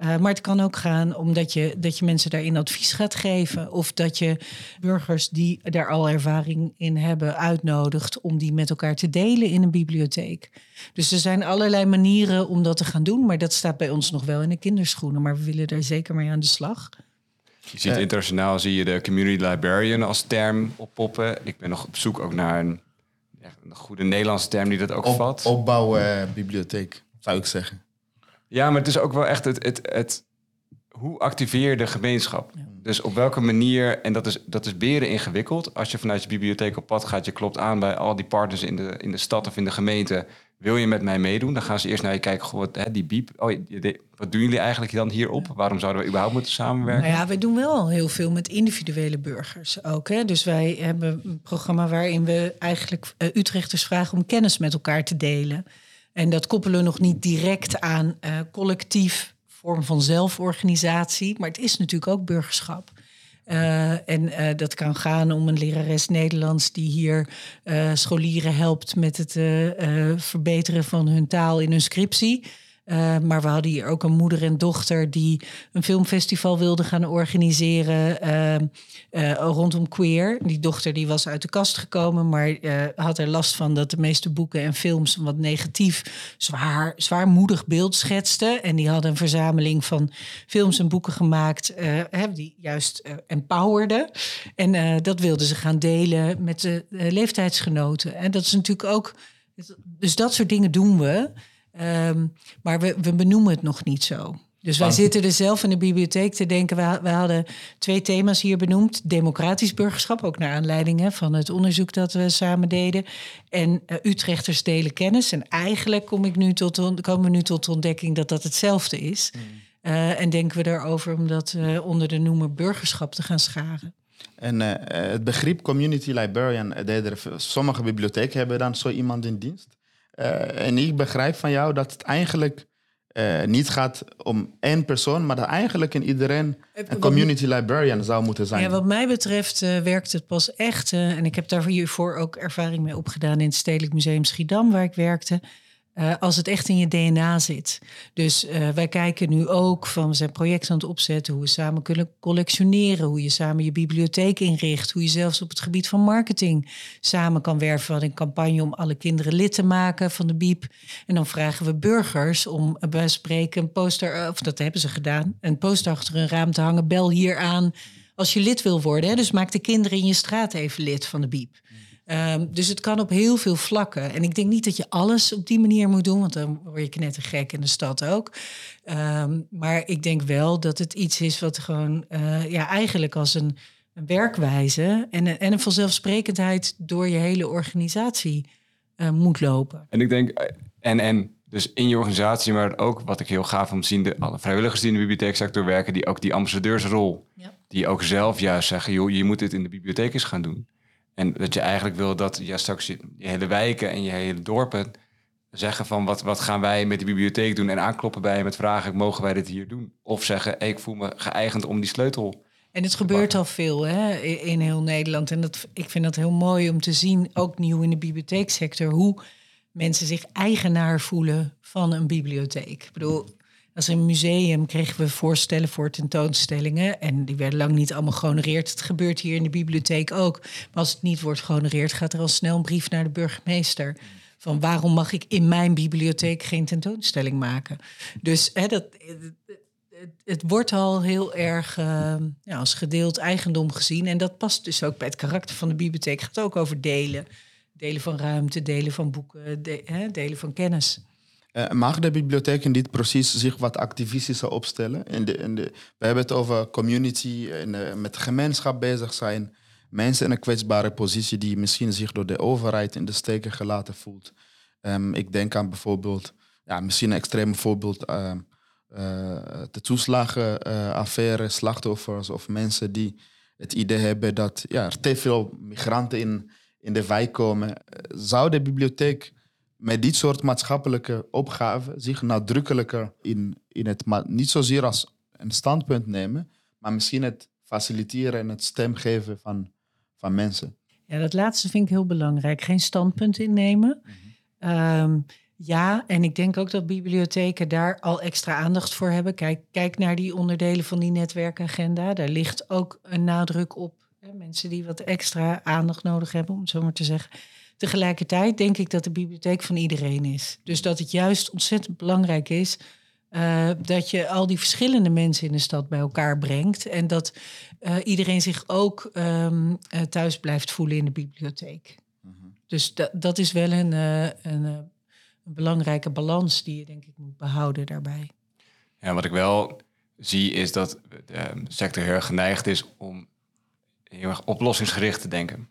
B: Uh, maar het kan ook gaan omdat je, dat je mensen daarin advies gaat geven. Of dat je burgers die daar al ervaring in hebben uitnodigt om die met elkaar te delen in een bibliotheek. Dus er zijn allerlei manieren om dat te gaan doen. Maar dat staat bij ons nog wel in de kinderschoenen. Maar we willen daar zeker mee aan de slag.
C: Je ziet internationaal zie je de community librarian als term oppoppen. Ik ben nog op zoek ook naar een, een goede Nederlandse term die dat ook op, vat.
A: Opbouwen bibliotheek, zou ik zeggen.
C: Ja, maar het is ook wel echt het, het, het hoe activeer je de gemeenschap? Dus op welke manier, en dat is, dat is beren ingewikkeld. Als je vanuit je bibliotheek op pad gaat, je klopt aan bij al die partners in de, in de stad of in de gemeente. Wil je met mij meedoen? Dan gaan ze eerst naar je kijken, goh, wat, hè, die biep. Oh, wat doen jullie eigenlijk dan hierop? Waarom zouden we überhaupt moeten samenwerken?
B: Nou ja, we doen wel heel veel met individuele burgers ook. Hè? Dus wij hebben een programma waarin we eigenlijk uh, Utrechters vragen om kennis met elkaar te delen. En dat koppelen we nog niet direct aan uh, collectief vorm van zelforganisatie, maar het is natuurlijk ook burgerschap. Uh, en uh, dat kan gaan om een lerares Nederlands die hier scholieren helpt met het verbeteren van hun taal in hun scriptie. Uh, maar we hadden hier ook een moeder en dochter die een filmfestival wilden gaan organiseren uh, uh, rondom queer. Die dochter die was uit de kast gekomen, maar had er last van dat de meeste boeken en films een wat negatief, zwaar, zwaarmoedig beeld schetsten. En die hadden een verzameling van films en boeken gemaakt die juist empowerden. En dat wilden ze gaan delen met de leeftijdsgenoten. En dat is natuurlijk ook. Dus dat soort dingen doen we. Um, maar we, we benoemen het nog niet zo. Dus wij zitten er zelf in de bibliotheek te denken. We, we hadden twee thema's hier benoemd. Democratisch burgerschap, ook naar aanleiding hè, van het onderzoek dat we samen deden. En uh, Utrechters delen kennis. En eigenlijk kom ik nu tot, komen we nu tot de ontdekking dat dat hetzelfde is. Mm. Uh, en denken we daarover om dat uh, onder de noemer burgerschap te gaan scharen.
A: En het begrip community librarian, sommige bibliotheken hebben dan zo iemand in dienst. Uh, en ik begrijp van jou dat het eigenlijk uh, niet gaat om één persoon, maar dat eigenlijk in iedereen een community librarian zou moeten zijn.
B: Ja, wat mij betreft uh, werkt het pas echt. en ik heb daar hiervoor ook ervaring mee opgedaan in het Stedelijk Museum Schiedam, waar ik werkte. Uh, als het echt in je DNA zit. Dus uh, wij kijken nu ook van we zijn projecten aan het opzetten, hoe we samen kunnen collectioneren, hoe je samen je bibliotheek inricht, hoe je zelfs op het gebied van marketing samen kan werven. We een campagne om alle kinderen lid te maken van de BIEB. En dan vragen we burgers om uh, bij spreken een poster, of dat hebben ze gedaan, een poster achter een raam te hangen, bel hier aan als je lid wil worden. Hè? Dus maak de kinderen in je straat even lid van de BIEB. Um, dus het kan op heel veel vlakken. En ik denk niet dat je alles op die manier moet doen, want dan word je knettergek in de stad ook. Um, maar ik denk wel dat het iets is wat gewoon uh, ja, eigenlijk als een, een werkwijze en, en een vanzelfsprekendheid door je hele organisatie uh, moet lopen.
C: En ik denk, eh, en, en dus in je organisatie, maar ook wat ik heel gaaf om te zien, de, alle vrijwilligers die in de bibliotheeksector werken, die ook die ambassadeursrol, ja. die ook zelf juist zeggen, joh, je moet dit in de bibliotheek eens gaan doen. En dat je eigenlijk wil dat ja, straks je, hele wijken en je hele dorpen zeggen van wat, wat gaan wij met de bibliotheek doen en aankloppen bij je met vragen, mogen wij dit hier doen? Of zeggen, ik voel me geëigend om die sleutel.
B: En het gebeurt al veel hè, in heel Nederland. En dat, ik vind dat heel mooi om te zien, ook nieuw in de bibliotheeksector, hoe mensen zich eigenaar voelen van een bibliotheek. Ik bedoel, als een museum kregen we voorstellen voor tentoonstellingen. En die werden lang niet allemaal gehonoreerd. Het gebeurt hier in de bibliotheek ook. Maar als het niet wordt gehonoreerd, gaat er al snel een brief naar de burgemeester. Van waarom mag ik in mijn bibliotheek geen tentoonstelling maken? Dus hè, dat, het, wordt al heel erg uh, ja, als gedeeld eigendom gezien. En dat past dus ook bij het karakter van de bibliotheek. Het gaat ook over delen. Delen van ruimte, delen van boeken, hè, delen van kennis.
A: Uh, mag de bibliotheek in dit proces zich wat activistischer opstellen? In de, in de, we hebben het over community en uh, met gemeenschap bezig zijn. Mensen in een kwetsbare positie die misschien zich door de overheid in de steken gelaten voelt. Um, ik denk aan bijvoorbeeld, ja, misschien een extreem voorbeeld, uh, de toeslagenaffaire, slachtoffers of mensen die het idee hebben dat ja, er te veel migranten in, in de wijk komen. Zou de bibliotheek met dit soort maatschappelijke opgaven zich nadrukkelijker in, in het, niet zozeer als een standpunt nemen, maar misschien het faciliteren en het stem geven van, van mensen.
B: Ja, dat laatste vind ik heel belangrijk. Geen standpunt innemen. Mm Ja, en ik denk ook dat bibliotheken daar al extra aandacht voor hebben. Kijk, kijk naar die onderdelen van die netwerkagenda. Daar ligt ook een nadruk op. Hè, mensen die wat extra aandacht nodig hebben, om zo maar te zeggen. Tegelijkertijd denk ik dat de bibliotheek van iedereen is. Dus dat het juist ontzettend belangrijk is uh, dat je al die verschillende mensen in de stad bij elkaar brengt. En dat uh, iedereen zich ook um, uh, thuis blijft voelen in de bibliotheek. -hmm. Dus dat, dat is wel een, een, een, belangrijke balans die je denk ik moet behouden daarbij.
C: Ja, wat ik wel zie is dat de sector heel erg geneigd is om heel erg oplossingsgericht te denken.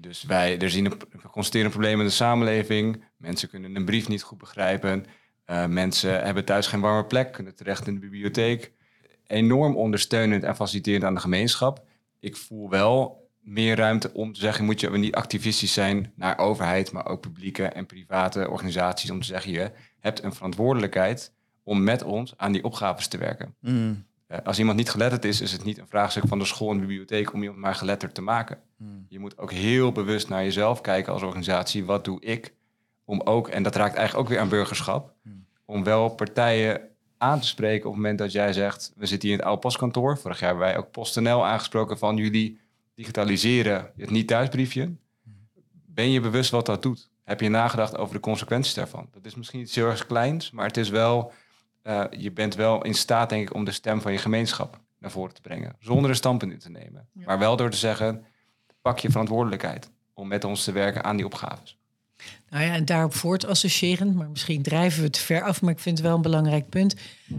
C: Dus wij er zien een, we constateren een probleem in de samenleving. Mensen kunnen een brief niet goed begrijpen. Uh, mensen hebben thuis geen warme plek, kunnen terecht in de bibliotheek. Enorm ondersteunend en faciliterend aan de gemeenschap. Ik voel wel meer ruimte om te zeggen, moet je niet activistisch zijn naar overheid, maar ook publieke en private organisaties om te zeggen, je hebt een verantwoordelijkheid om met ons aan die opgaves te werken. Mm. Uh, als iemand niet geletterd is, is het niet een vraagstuk van de school en de bibliotheek om iemand maar geletterd te maken. Mm. Je moet ook heel bewust naar jezelf kijken als organisatie. Wat doe ik om ook, en dat raakt eigenlijk ook weer aan burgerschap, mm. om wel partijen aan te spreken op het moment dat jij zegt, we zitten hier in het oude postkantoor. Vorig jaar hebben wij ook PostNL aangesproken van jullie digitaliseren het niet thuisbriefje. Ben je bewust wat dat doet? Heb je nagedacht over de consequenties daarvan? Dat is misschien iets heel erg kleins, maar het is wel, uh, je bent wel in staat, denk ik, om de stem van je gemeenschap naar voren te brengen. Zonder een standpunt in te nemen. Ja. Maar wel door te zeggen, pak je verantwoordelijkheid om met ons te werken aan die opgaves.
B: Nou ja, en daarop voort associërend, maar misschien drijven we te ver af, maar ik vind het wel een belangrijk punt.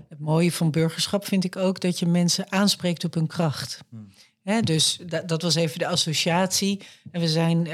B: Het mooie van burgerschap vind ik ook dat je mensen aanspreekt op hun kracht. Hmm. dus dat, dat, was even de associatie. En we zijn uh,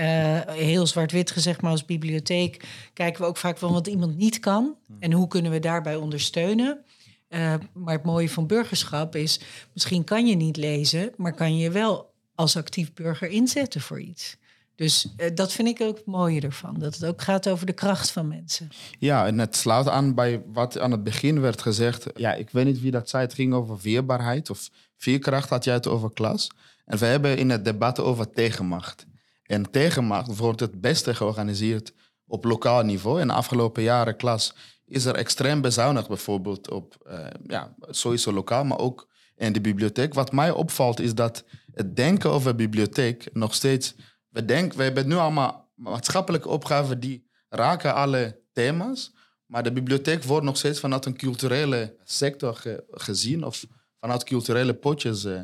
B: heel zwart-wit gezegd, maar als bibliotheek kijken we ook vaak van wat iemand niet kan hmm. en hoe kunnen we daarbij ondersteunen. Uh, maar het mooie van burgerschap is, misschien kan je niet lezen, maar kan je wel als actief burger inzetten voor iets. Dus uh, dat vind ik ook het mooie ervan. Dat het ook gaat over de kracht van mensen.
A: Ja, en het sluit aan bij wat aan het begin werd gezegd. Ja, ik weet niet wie dat zei. Het ging over veerbaarheid of veerkracht had jij het over klas. En we hebben in het debat over tegenmacht. En tegenmacht wordt het beste georganiseerd op lokaal niveau. In de afgelopen jaren klas is er extreem bezuinigd bijvoorbeeld op uh, ja, sowieso lokaal, maar ook in de bibliotheek. Wat mij opvalt is dat het denken over bibliotheek nog steeds we denken, we hebben nu allemaal maatschappelijke opgaven die raken alle thema's. Maar de bibliotheek wordt nog steeds vanuit een culturele sector gezien of vanuit culturele potjes uh,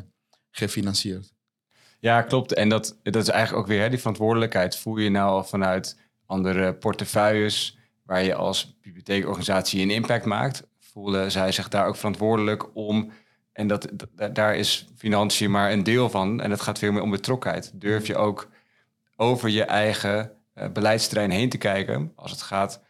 A: gefinancierd.
C: Ja, klopt. En dat, dat is eigenlijk ook weer hè, die verantwoordelijkheid. Voel je nou vanuit andere portefeuilles waar je als bibliotheekorganisatie een impact maakt? Voelen zij zich daar ook verantwoordelijk om en dat, daar is financiën maar een deel van. En het gaat veel meer om betrokkenheid. Durf je ook over je eigen uh, beleidsterrein heen te kijken. Als het gaat,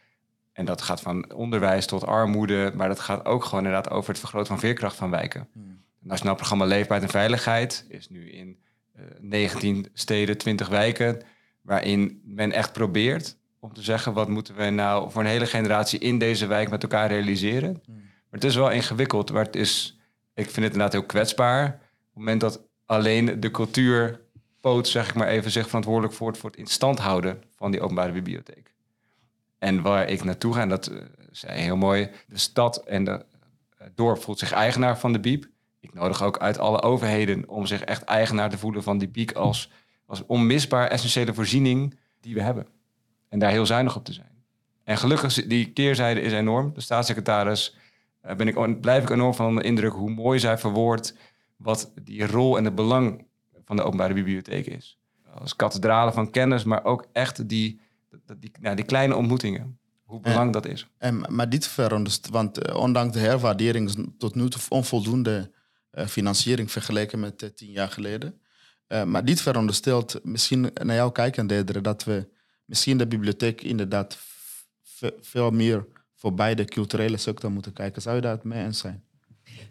C: en dat gaat van onderwijs tot armoede, maar dat gaat ook gewoon inderdaad over het vergroten van veerkracht van wijken. Hmm. Het Nationaal Programma Leefbaarheid en Veiligheid is nu in uh, eh, 19 steden, 20 wijken, waarin men echt probeert om te zeggen wat moeten we nou voor een hele generatie in deze wijk met elkaar realiseren. Hmm. Maar het is wel ingewikkeld, maar het is, ik vind het inderdaad heel kwetsbaar. Op het moment dat alleen de cultuur poot, zeg ik maar even, zich verantwoordelijk voor het, voor het in stand houden van die openbare bibliotheek. En waar ik naartoe ga, en dat uh, zei heel mooi, de stad en de uh, dorp voelt zich eigenaar van de biep. Ik nodig ook uit alle overheden om zich echt eigenaar te voelen van die biek als, als onmisbaar essentiële voorziening die we hebben. En daar heel zuinig op te zijn. En gelukkig, die keerzijde is enorm. De staatssecretaris uh, ben ik, blijf ik enorm van de indruk hoe mooi zij verwoordt wat die rol en het belang van de openbare bibliotheek is. Als kathedralen van kennis, maar ook echt die, die, nou, die kleine ontmoetingen. Hoe belangrijk dat is.
A: En, maar dit veronderstelt, want eh, ondanks de herwaardering is tot nu toe onvoldoende uh, financiering vergeleken met tien jaar geleden. maar dit veronderstelt misschien naar jou kijken, Dedere, dat we misschien de bibliotheek inderdaad veel meer voorbij de culturele sector moeten kijken. Zou je daar mee eens zijn?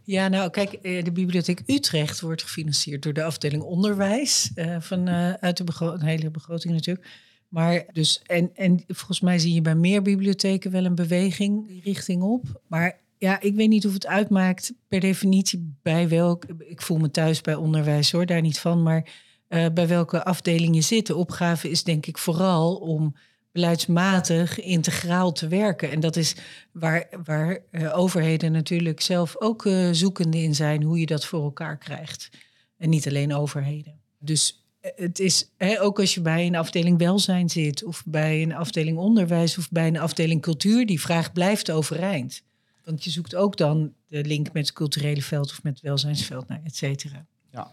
B: Ja, nou kijk, eh, de Bibliotheek Utrecht wordt gefinancierd door de afdeling onderwijs uh, van, uh, uit de een hele begroting natuurlijk. Maar dus, en, en volgens mij zie je bij meer bibliotheken wel een beweging die richting op. Maar ja, ik weet niet of het uitmaakt per definitie bij welk. Ik voel me thuis bij onderwijs hoor, daar niet van. Maar uh, bij welke afdeling je zit. De opgave is denk ik vooral om beleidsmatig, integraal te werken. En dat is waar, waar uh, overheden natuurlijk zelf ook uh, zoekende in zijn hoe je dat voor elkaar krijgt. En niet alleen overheden. Dus eh, het is hè, ook als je bij een afdeling welzijn zit, of bij een afdeling onderwijs, of bij een afdeling cultuur, die vraag blijft overeind. Want je zoekt ook dan de link met het culturele veld of met het welzijnsveld, nou, et cetera.
A: Ja.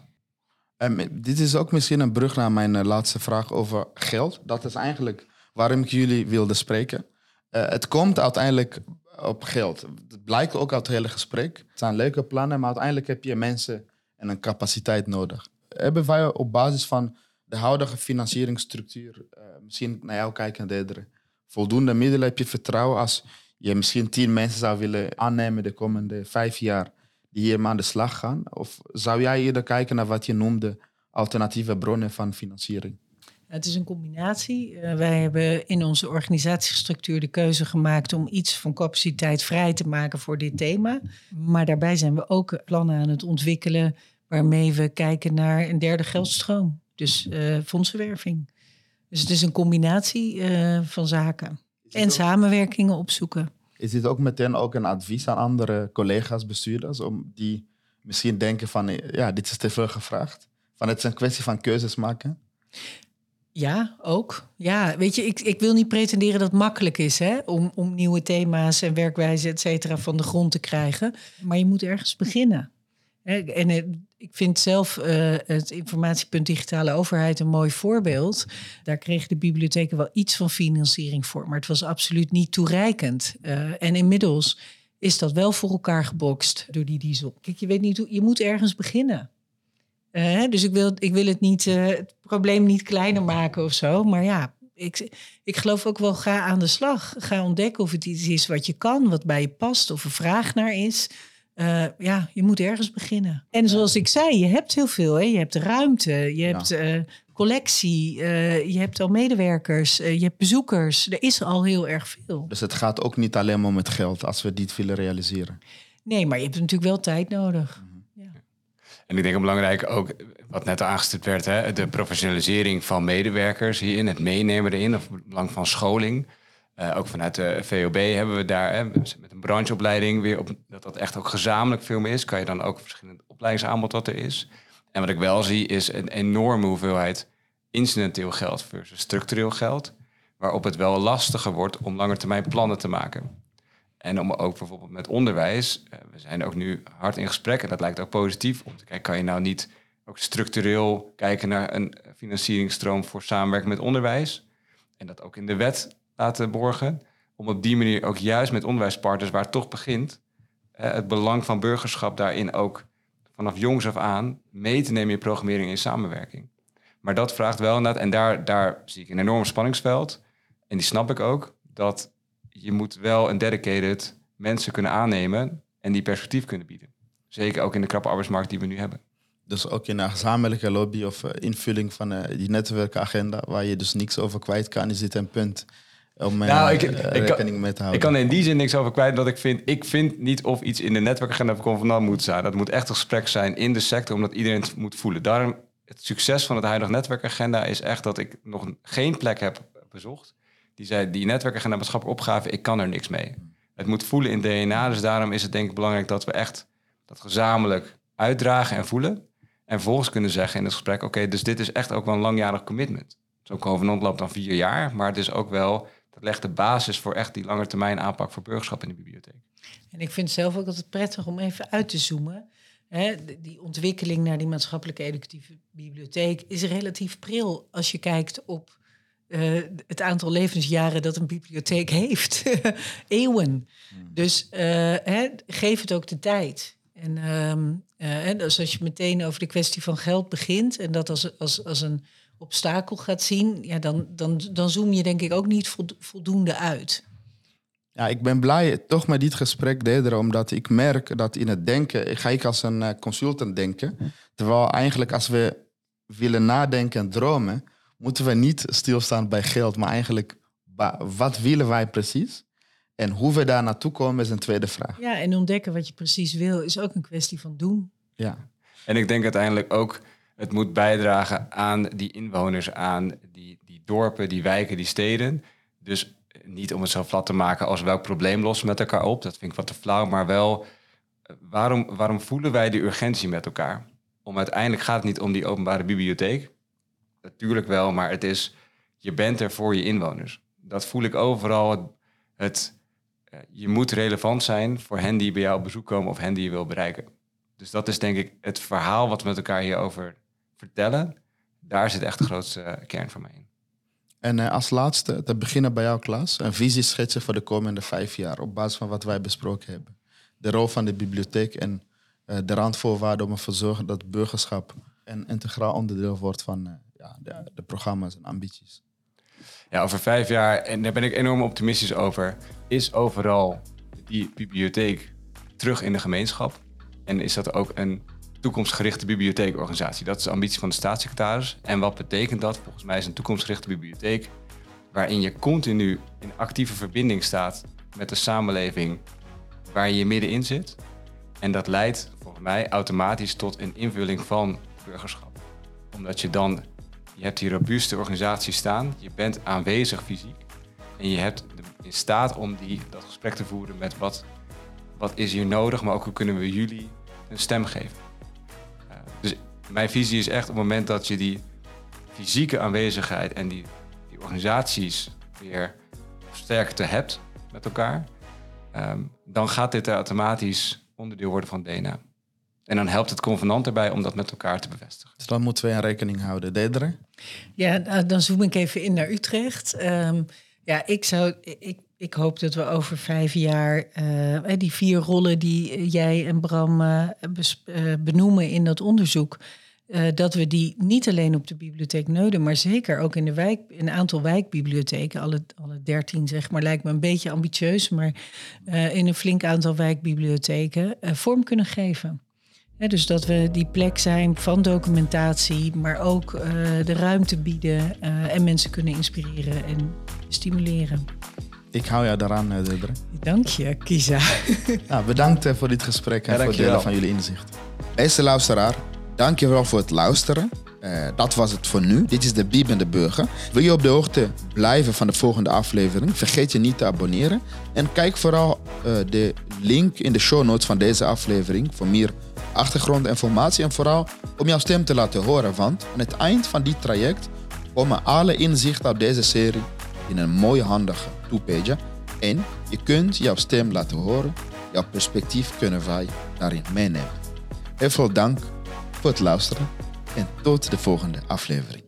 A: En dit is ook misschien een brug naar mijn laatste vraag over geld. Dat is eigenlijk waarom ik jullie wilde spreken. Uh, het komt uiteindelijk op geld. Het blijkt ook uit het hele gesprek. Het zijn leuke plannen, maar uiteindelijk heb je mensen en een capaciteit nodig. Hebben wij op basis van de huidige financieringsstructuur, uh, misschien naar jou kijken, voldoende middelen? Heb je vertrouwen als je misschien tien mensen zou willen aannemen de komende vijf jaar die hier aan de slag gaan? Of zou jij eerder kijken naar wat je noemde alternatieve bronnen van financiering?
B: Het is een combinatie. Uh, wij hebben in onze organisatiestructuur de keuze gemaakt om iets van capaciteit vrij te maken voor dit thema. Maar daarbij zijn we ook plannen aan het ontwikkelen waarmee we kijken naar een derde geldstroom. Dus uh, fondsenwerving. Dus het is een combinatie uh, van zaken. En ook, samenwerkingen opzoeken.
A: Is dit ook meteen ook een advies aan andere collega's, bestuurders, om die misschien denken van ja, dit is te veel gevraagd? Van het is een kwestie van keuzes maken?
B: Ja, ook. Ja, weet je, ik, ik wil niet pretenderen dat het makkelijk is hè, om, om nieuwe thema's en werkwijzen, et cetera, van de grond te krijgen. Maar je moet ergens beginnen. En eh, ik vind zelf uh, het informatiepunt digitale overheid een mooi voorbeeld. Daar kregen de bibliotheken wel iets van financiering voor, maar het was absoluut niet toereikend. Uh, en inmiddels is dat wel voor elkaar gebokst door die diesel. Kijk, je weet niet hoe, je moet ergens beginnen. Uh, dus ik wil, ik wil het, niet, uh, het probleem niet kleiner maken of zo. Maar ja, ik, ik geloof ook wel, ga aan de slag. Ga ontdekken of het iets is wat je kan, wat bij je past, of een vraag naar is. Uh, ja, je moet ergens beginnen. En zoals ik zei, je hebt heel veel. Hè? Je hebt ruimte, je hebt ja. collectie, je hebt al medewerkers, je hebt bezoekers. Er is al heel erg veel.
A: Dus het gaat ook niet alleen maar om het geld als we dit willen realiseren.
B: Nee, maar je hebt natuurlijk wel tijd nodig.
C: En ik denk belangrijk ook, wat net aangestipt werd, hè, de professionalisering van medewerkers hierin, het meenemen erin, of het belang van scholing. Uh, ook vanuit de VOB hebben we daar hè, met een brancheopleiding weer op dat dat echt ook gezamenlijk veel meer is. Kan je dan ook verschillende opleidingsaanbod wat er is. En wat ik wel zie is een enorme hoeveelheid incidenteel geld versus structureel geld. Waarop het wel lastiger wordt om langetermijn plannen te maken. En om ook bijvoorbeeld met onderwijs, uh, we zijn ook nu hard in gesprek en dat lijkt ook positief om te kijken, kan je nou niet ook structureel kijken naar een financieringsstroom voor samenwerking met onderwijs en dat ook in de wet laten borgen, om op die manier ook juist met onderwijspartners waar het toch begint, uh, het belang van burgerschap daarin ook vanaf jongs af aan mee te nemen in programmering in samenwerking. Maar dat vraagt wel inderdaad, en daar, daar zie ik een enorm spanningsveld, en die snap ik ook, dat je moet wel een dedicated mensen kunnen aannemen en die perspectief kunnen bieden. Zeker ook in de krappe arbeidsmarkt die we nu hebben.
A: Dus ook in een gezamenlijke lobby of uh, invulling van uh, die netwerkagenda, waar je dus niks over kwijt kan, is dit een punt om uh, nou, ik, rekening
C: ik kan,
A: mee te houden.
C: Ik kan in die zin niks over kwijt, wat ik vind. Ik vind niet of iets in de netwerkagenda van convenant moet zijn. Dat moet echt een gesprek zijn in de sector, omdat iedereen het moet voelen. Daarom, het succes van het huidige netwerkagenda is echt dat ik nog geen plek heb bezocht die zei, die netwerkagenda maatschappelijke opgave, ik kan er niks mee. Het moet voelen in DNA, dus daarom is het denk ik belangrijk dat we echt dat gezamenlijk uitdragen en voelen. En vervolgens kunnen zeggen in het gesprek, oké, dus dit is echt ook wel een langjarig commitment. Zo'n covenant loopt dan vier jaar, maar het is ook wel, dat legt de basis voor echt die langetermijn aanpak voor burgerschap in de bibliotheek.
B: En ik vind zelf ook altijd prettig om even uit te zoomen. Die ontwikkeling naar die maatschappelijke educatieve bibliotheek is relatief pril als je kijkt op uh, het aantal levensjaren dat een bibliotheek heeft. Eeuwen. Hmm. Dus uh, hè, geef het ook de tijd. En uh, dus als je meteen over de kwestie van geld begint en dat als, als, als een obstakel gaat zien, ja, dan, dan, dan zoom je denk ik ook niet voldoende uit.
A: Ja, ik ben blij toch met dit gesprek, Dedra, omdat ik merk dat in het denken, ga ik als een consultant denken, terwijl eigenlijk als we willen nadenken en dromen, moeten we niet stilstaan bij geld, maar eigenlijk wat willen wij precies? En hoe we daar naartoe komen is een tweede vraag.
B: Ja, en ontdekken wat je precies wil is ook een kwestie van doen.
C: Ja. En ik denk uiteindelijk ook, het moet bijdragen aan die inwoners, aan die, die dorpen, die wijken, die steden. Dus niet om het zo plat te maken als welk probleem lossen we met elkaar op. Dat vind ik wat te flauw. Maar wel, waarom, waarom voelen wij die urgentie met elkaar? Om uiteindelijk gaat het niet om die openbare bibliotheek. Natuurlijk wel, maar het is, je bent er voor je inwoners. Dat voel ik overal. Het, het, eh, je moet relevant zijn voor hen die bij jou op bezoek komen of hen die je wil bereiken. Dus dat is denk ik het verhaal wat we met elkaar hierover vertellen. Daar zit echt de grootste eh, kern van mij in.
A: En eh, als laatste, te beginnen bij jouw klas, een visie schetsen voor de komende vijf jaar op basis van wat wij besproken hebben. De rol van de bibliotheek en de randvoorwaarden om ervoor te zorgen dat burgerschap een integraal onderdeel wordt van ja, de, de programma's en ambities.
C: Ja, over vijf jaar, en daar ben ik enorm optimistisch over, is overal die bibliotheek terug in de gemeenschap. En is dat ook een toekomstgerichte bibliotheekorganisatie. Dat is de ambitie van de staatssecretaris. En wat betekent dat? Volgens mij is een toekomstgerichte bibliotheek waarin je continu in actieve verbinding staat met de samenleving waar je middenin zit. En dat leidt volgens mij automatisch tot een invulling van burgerschap. Omdat je dan, je hebt die robuuste organisatie staan, je bent aanwezig fysiek en je hebt in staat om die, dat gesprek te voeren met wat, wat is hier nodig, maar ook hoe kunnen we jullie een stem geven. Uh, dus mijn visie is echt op het moment dat je die fysieke aanwezigheid en die, die organisaties weer sterker hebt met elkaar, um, dan gaat dit automatisch onderdeel worden van DNA. En dan helpt het convenant erbij om dat met elkaar te bevestigen.
A: Dus dan moeten we in rekening houden. Dedere?
B: Ja, nou, dan zoom ik even in naar Utrecht. Um, ja, ik zou. Ik, ik hoop dat we over vijf jaar uh, die vier rollen die jij en Bram uh, benoemen in dat onderzoek. Uh, dat we die niet alleen op de bibliotheek Neuden, maar zeker ook in de wijk, een aantal wijkbibliotheken, alle, alle dertien zeg maar, lijkt me een beetje ambitieus, maar in een flink aantal wijkbibliotheken vorm kunnen geven. Dus dat we die plek zijn van documentatie, maar ook de ruimte bieden en mensen kunnen inspireren en stimuleren.
A: Ik hou jou daaraan, Debre.
B: Dank je, Kisa.
A: Nou, bedankt voor dit gesprek en ja, voor het delen van jullie inzicht. Beste luisteraar, dank je wel voor het luisteren. Uh, dat was het voor nu. Dit is de Bieb en de Burger. Wil je op de hoogte blijven van de volgende aflevering? Vergeet je niet te abonneren. En kijk vooral uh, de link in de show notes van deze aflevering voor meer achtergrondinformatie. En vooral om jouw stem te laten horen. Want aan het eind van dit traject komen alle inzichten op deze serie in een mooie handige two-pager. En je kunt jouw stem laten horen. Jouw perspectief kunnen wij daarin meenemen. Heel veel dank voor het luisteren en tot de volgende aflevering.